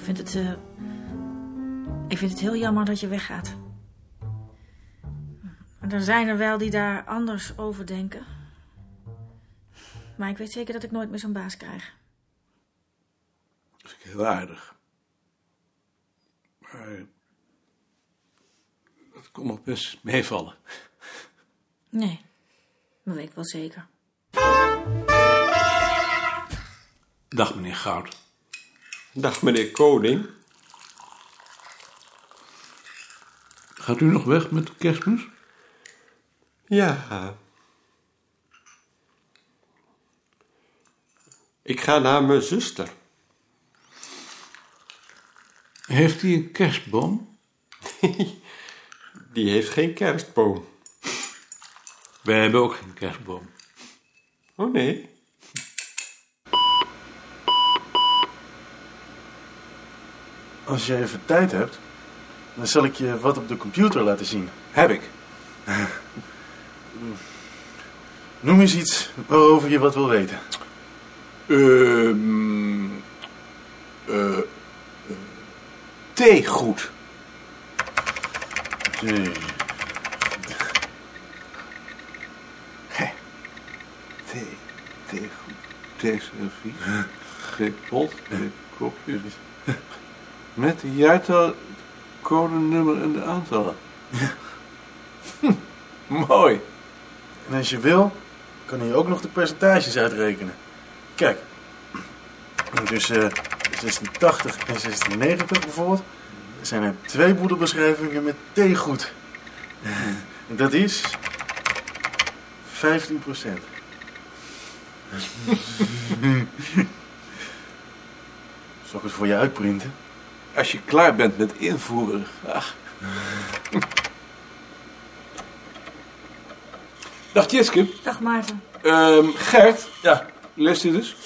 Ik vind het... eh, ik vind het heel jammer dat je weggaat. Er zijn er wel die daar anders over denken. Maar ik weet zeker dat ik nooit meer zo'n baas krijg. dat vind ik heel aardig. Maar dat kon nog best meevallen. Nee, dat weet ik wel zeker. Dag, meneer Goud. Dag meneer Koning. Gaat u nog weg met de kerstmis? Ja. Ik ga naar mijn zuster. Heeft hij een kerstboom? Die heeft geen kerstboom. Wij hebben ook geen kerstboom. Oh nee. Als je even tijd hebt, dan zal ik je wat op de computer laten zien. Heb ik. Noem eens iets waarover je wat wil weten. Ehm eh, eh, theegoed. Jee. Thee, theegoed, theeservies, theepot, theekopjes. Met de jaartal, codenummer en de aantallen. Hm, mooi. En als je wil, kan je ook nog de percentages uitrekenen. Kijk, tussen 86 en 96 bijvoorbeeld, zijn er twee boedelbeschrijvingen met theegoed. En dat is 15 procent. Zal ik het voor je uitprinten? Als je klaar bent met invoeren. Dag Tjitske. Dag Maarten. Ehm, Gert, Ja. lees dit eens.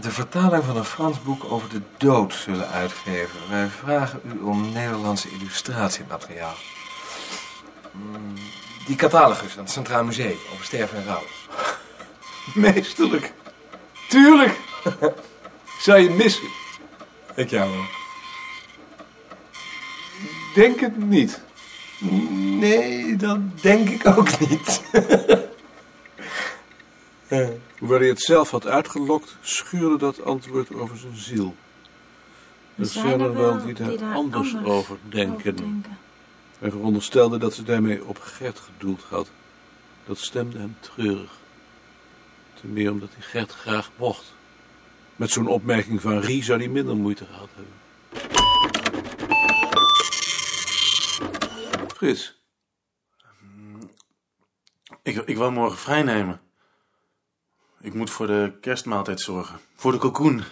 De vertaling van een Frans boek over de dood zullen uitgeven. Wij vragen u om Nederlandse illustratiemateriaal. Mm, Die catalogus aan het Centraal Museum over sterven en rouw. Meesterlijk. Tuurlijk. Zou je missen? Ik jou wel. Denk het niet. Nee, dat denk ik ook niet. Hoewel hij het zelf had uitgelokt, schuurde dat antwoord over zijn ziel. Er zijn er wel die daar anders over denken. Hij veronderstelde dat ze daarmee op Gert gedoeld had. Dat stemde hem treurig. Ten meer omdat hij Gert graag mocht. Met zo'n opmerking van Rie zou hij minder moeite gehad hebben. Frits, Ik, ik wil morgen vrij nemen. Ik moet voor de kerstmaaltijd zorgen. Voor de kalkoen.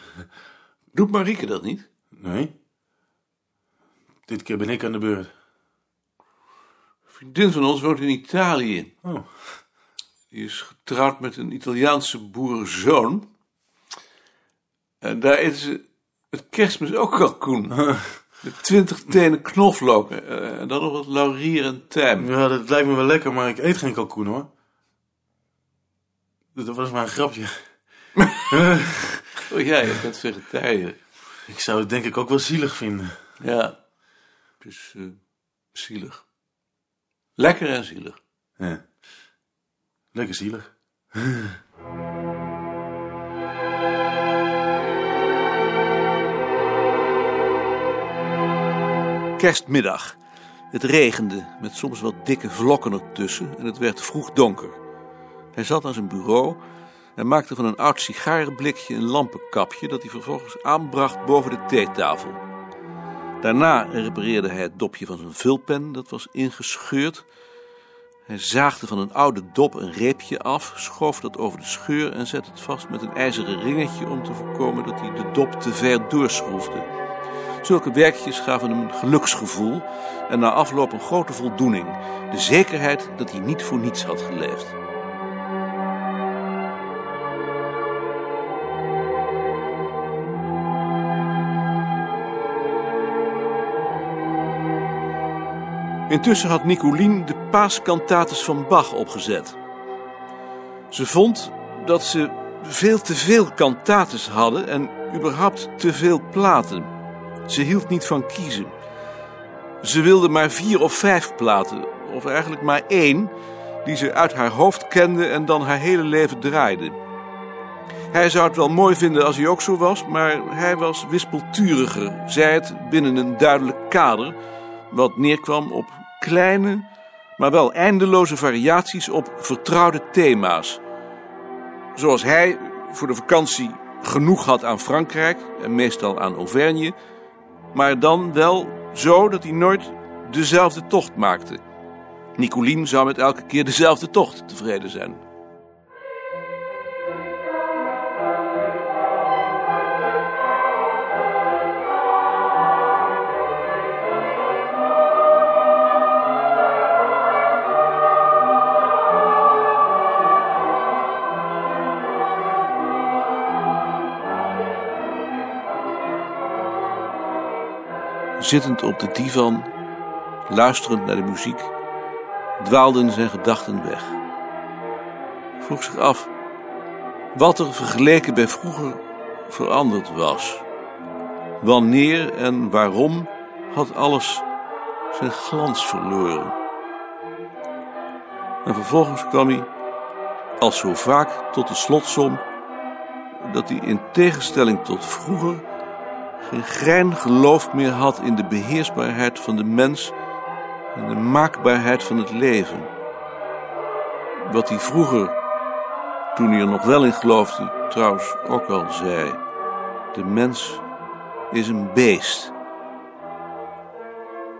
doet Marieke dat niet? Nee. Dit keer ben ik aan de beurt. Een vriendin van ons woont in Italië. Oh. Die is getrouwd met een Italiaanse boerenzoon. En daar eten ze het kerstmis ook kalkoen. Met twintig tenen knoflook. eh, En dan nog wat laurier en tijm. Ja, dat lijkt me wel lekker, maar ik eet geen kalkoen hoor. Dat was maar een grapje. Oh ja, je bent vegetariër. Ik zou het denk ik ook wel zielig vinden. Ja, is eh, zielig. Lekker en zielig. Ja. Lekker zielig. Kerstmiddag. Het regende, met soms wat dikke vlokken ertussen, en het werd vroeg donker. Hij zat aan zijn bureau en maakte van een oud sigarenblikje een lampenkapje dat hij vervolgens aanbracht boven de theetafel. Daarna repareerde hij het dopje van zijn vulpen, dat was ingescheurd. Hij zaagde van een oude dop een reepje af, schoof dat over de scheur en zette het vast met een ijzeren ringetje om te voorkomen dat hij de dop te ver doorschroefde. Zulke werkjes gaven hem een geluksgevoel en na afloop een grote voldoening. De zekerheid dat hij niet voor niets had geleefd. Intussen had Nicolien de paaskantates van Bach opgezet. Ze vond dat ze veel te veel kantates hadden en überhaupt te veel platen. Ze hield niet van kiezen. Ze wilde maar vier of vijf platen, of eigenlijk maar één, die ze uit haar hoofd kende en dan haar hele leven draaide. Hij zou het wel mooi vinden als hij ook zo was, maar hij was wispelturiger, zij het binnen een duidelijk kader, wat neerkwam op kleine, maar wel eindeloze variaties op vertrouwde thema's. Zoals hij voor de vakantie genoeg had aan Frankrijk en meestal aan Auvergne, maar dan wel zo dat hij nooit dezelfde tocht maakte. Nicolien zou met elke keer dezelfde tocht tevreden zijn. Zittend op de divan, luisterend naar de muziek, dwaalden zijn gedachten weg. Hij vroeg zich af wat er vergeleken bij vroeger veranderd was. Wanneer en waarom had alles zijn glans verloren. En vervolgens kwam hij, als zo vaak, tot de slotsom dat hij in tegenstelling tot vroeger geen grein geloof meer had in de beheersbaarheid van de mens en de maakbaarheid van het leven. Wat hij vroeger, toen hij er nog wel in geloofde, trouwens ook al zei: de mens is een beest.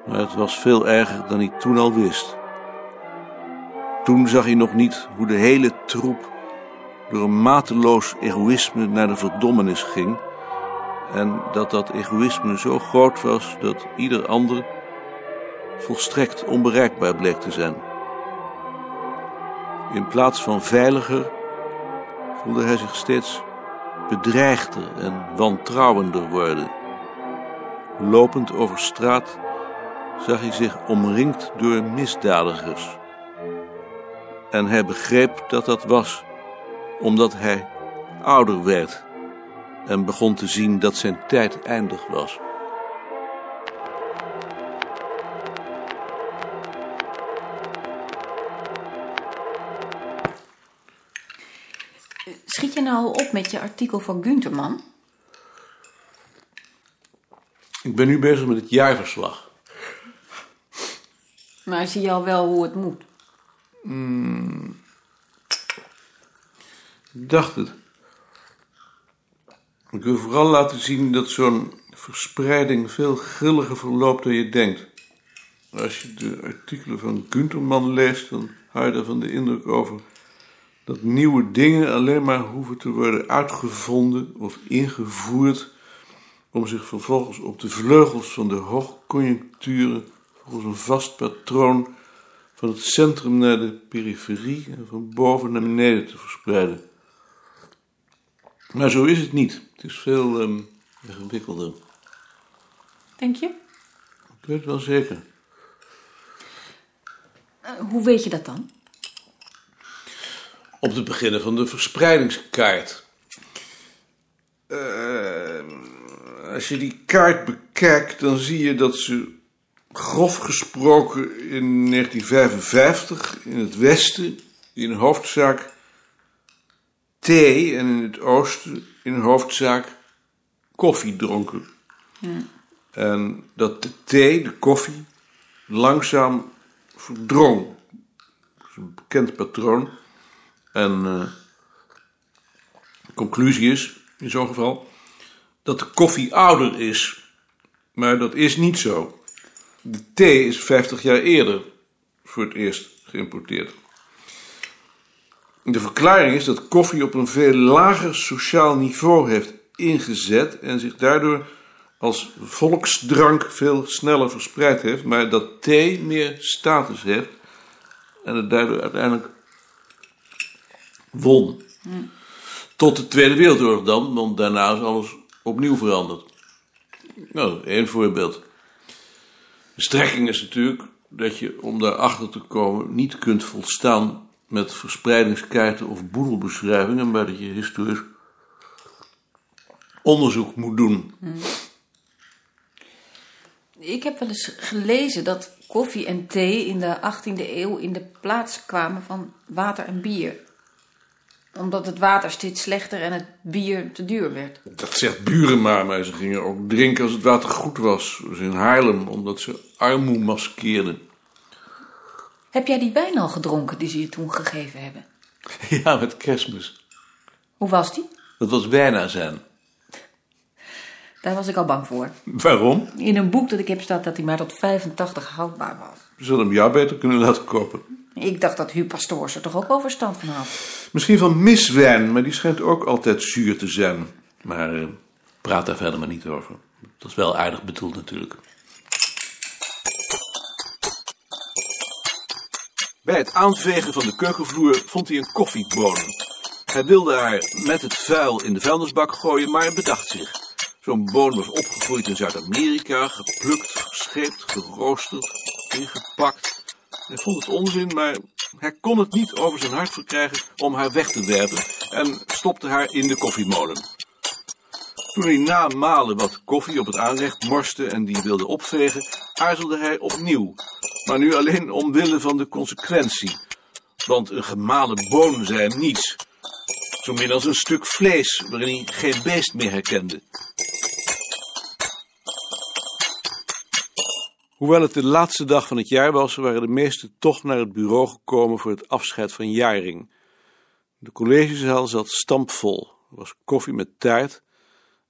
Maar het was veel erger dan hij toen al wist. Toen zag hij nog niet hoe de hele troep door een mateloos egoïsme naar de verdommenis ging en dat dat egoïsme zo groot was dat ieder ander volstrekt onbereikbaar bleek te zijn. In plaats van veiliger voelde hij zich steeds bedreigder en wantrouwender worden. Lopend over straat zag hij zich omringd door misdadigers. En hij begreep dat dat was omdat hij ouder werd en begon te zien dat zijn tijd eindig was. Schiet je nou op met je artikel van Gunterman? Ik ben nu bezig met het jaarverslag. Maar zie je al wel hoe het moet? Ik dacht het. Ik wil vooral laten zien dat zo'n verspreiding veel grilliger verloopt dan je denkt. Als je de artikelen van Gunterman leest, dan hou je ervan de indruk over dat nieuwe dingen alleen maar hoeven te worden uitgevonden of ingevoerd om zich vervolgens op de vleugels van de hoogconjuncturen volgens een vast patroon van het centrum naar de periferie en van boven naar beneden te verspreiden. Maar zo is het niet. Het is veel ehm, ingewikkelder. Denk je? Ik weet het wel zeker. Eh, hoe weet je dat dan? Op het beginnen van de verspreidingskaart. Eh, als je die kaart bekijkt, dan zie je dat ze grof gesproken in 1955 in het westen in hoofdzaak thee en in het oosten in hoofdzaak koffie dronken. En dat de thee, de koffie, langzaam verdrong. Dat is een bekend patroon. En eh, de conclusie is, in zo'n geval, dat de koffie ouder is. Maar dat is niet zo. De thee is 50 jaar eerder voor het eerst geïmporteerd. De verklaring is dat koffie op een veel lager sociaal niveau heeft ingezet en zich daardoor als volksdrank veel sneller verspreid heeft, maar dat thee meer status heeft en het daardoor uiteindelijk won. Tot de Tweede Wereldoorlog dan, want daarna is alles opnieuw veranderd. Nou, één voorbeeld. De strekking is natuurlijk dat je, om daarachter te komen, niet kunt volstaan met verspreidingskaarten of boedelbeschrijvingen, maar dat je historisch onderzoek moet doen. Ik heb wel eens gelezen dat koffie en thee in de 18e eeuw in de plaats kwamen van water en bier. Omdat het water steeds slechter en het bier te duur werd. Dat zegt buren maar, maar ze gingen ook drinken als het water goed was. Zoals in Haarlem, omdat ze armoe maskeerden. Heb jij die wijn al gedronken die ze je toen gegeven hebben? Ja, met kerstmis. Hoe was die? Dat was bijna zijn. Daar was ik al bang voor. Waarom? In een boek dat ik heb staat dat hij maar tot 85 houdbaar was. We zullen hem jou beter kunnen laten kopen. Ik dacht dat Huub Pastoors er toch ook wel verstand van had. Misschien van miswijn, maar die schijnt ook altijd zuur te zijn. Maar eh, praat daar verder maar niet over. Dat is wel aardig bedoeld natuurlijk. Bij het aanvegen van de keukenvloer vond hij een koffiebodem. Hij wilde haar met het vuil in de vuilnisbak gooien, maar bedacht zich. Zo'n bodem was opgegroeid in Zuid-Amerika, geplukt, gescheept, geroosterd, ingepakt. Hij vond het onzin, maar hij kon het niet over zijn hart verkrijgen om haar weg te werpen en stopte haar in de koffiemolen. Toen hij na malen wat koffie op het aanrecht morste en die wilde opvegen, aarzelde hij opnieuw. Maar nu alleen omwille van de consequentie. Want een gemalen boon zei hem niets. Zo min als een stuk vlees waarin hij geen beest meer herkende. Hoewel het de laatste dag van het jaar was, waren de meesten toch naar het bureau gekomen voor het afscheid van Jaring. De collegezaal zat stampvol. Er was koffie met taart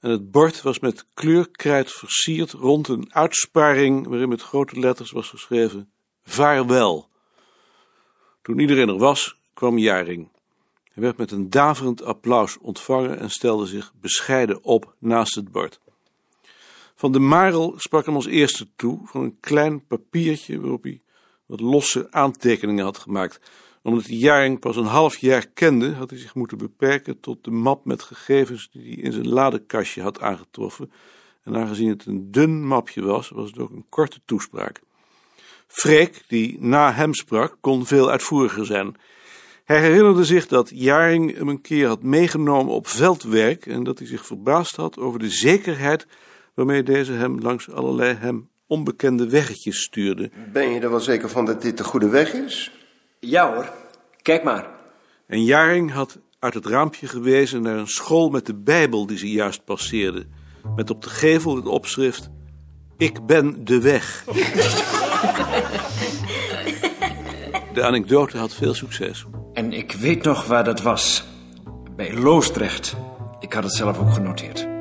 en het bord was met kleurkrijt versierd rond een uitsparing waarin met grote letters was geschreven Vaarwel. Toen iedereen er was, kwam Jaring. Hij werd met een daverend applaus ontvangen en stelde zich bescheiden op naast het bord. Van de Marel sprak hem als eerste toe van een klein papiertje waarop hij wat losse aantekeningen had gemaakt. Omdat hij Jaring pas een half jaar kende, had hij zich moeten beperken tot de map met gegevens die hij in zijn ladekastje had aangetroffen. En aangezien het een dun mapje was, was het ook een korte toespraak. Freek, die na hem sprak, kon veel uitvoeriger zijn. Hij herinnerde zich dat Jaring hem een keer had meegenomen op veldwerk en dat hij zich verbaasd had over de zekerheid waarmee deze hem langs allerlei hem onbekende weggetjes stuurde. Ben je er wel zeker van dat dit de goede weg is? Ja hoor, kijk maar. En Jaring had uit het raampje gewezen naar een school met de Bijbel die ze juist passeerde, met op de gevel het opschrift: Ik ben de weg. De anekdote had veel succes. En ik weet nog waar dat was. Bij Loosdrecht. Ik had het zelf ook genoteerd.